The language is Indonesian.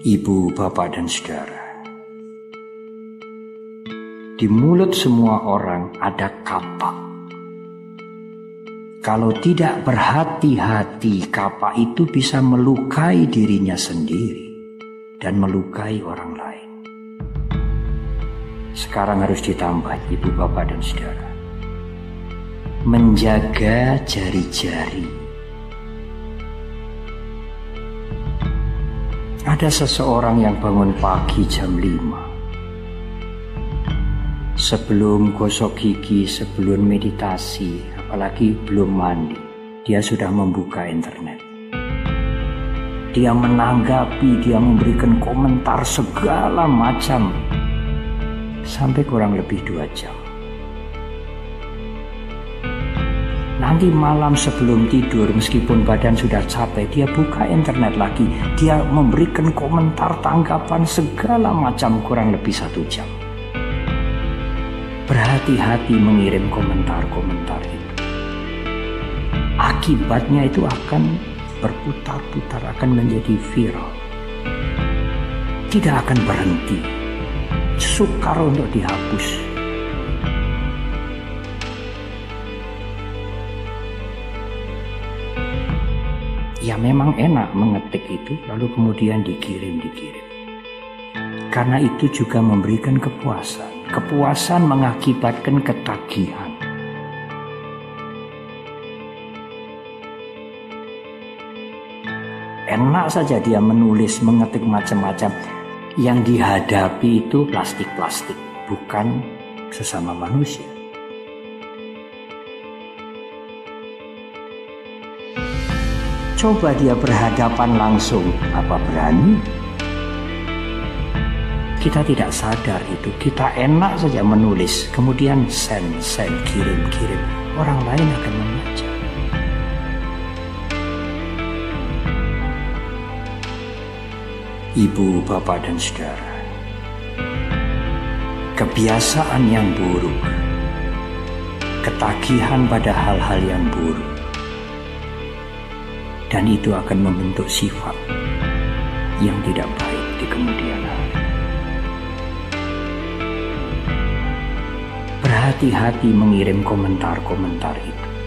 Ibu, bapak, dan saudara, di mulut semua orang ada kapak. Kalau tidak berhati-hati, kapak itu bisa melukai dirinya sendiri dan melukai orang lain. Sekarang harus ditambah, ibu, bapak, dan saudara, menjaga jari-jari Ada seseorang yang bangun pagi jam 5 Sebelum gosok gigi, sebelum meditasi, apalagi belum mandi Dia sudah membuka internet. Dia menanggapi, dia memberikan komentar segala macam. Sampai kurang lebih dua jam Nanti malam sebelum tidur meskipun badan sudah capek dia buka internet lagi. Dia memberikan komentar tanggapan segala macam kurang lebih satu jam. Berhati-hati mengirim komentar-komentar itu. Akibatnya itu akan berputar-putar akan menjadi viral. Tidak akan berhenti. Sukar untuk dihapus ya memang enak mengetik itu lalu kemudian dikirim-dikirim. Karena itu juga memberikan kepuasan. Kepuasan mengakibatkan ketagihan. Enak saja dia menulis, mengetik macam-macam. Yang dihadapi itu plastik-plastik, bukan sesama manusia. Coba dia berhadapan langsung, apa berani? Kita tidak sadar itu, kita enak saja menulis, kemudian send, send, kirim, kirim. Orang lain akan membaca. Ibu, bapak, dan saudara, kebiasaan yang buruk, ketagihan pada hal-hal yang buruk, dan itu akan membentuk sifat yang tidak baik di kemudian hari. Berhati-hati mengirim komentar-komentar itu.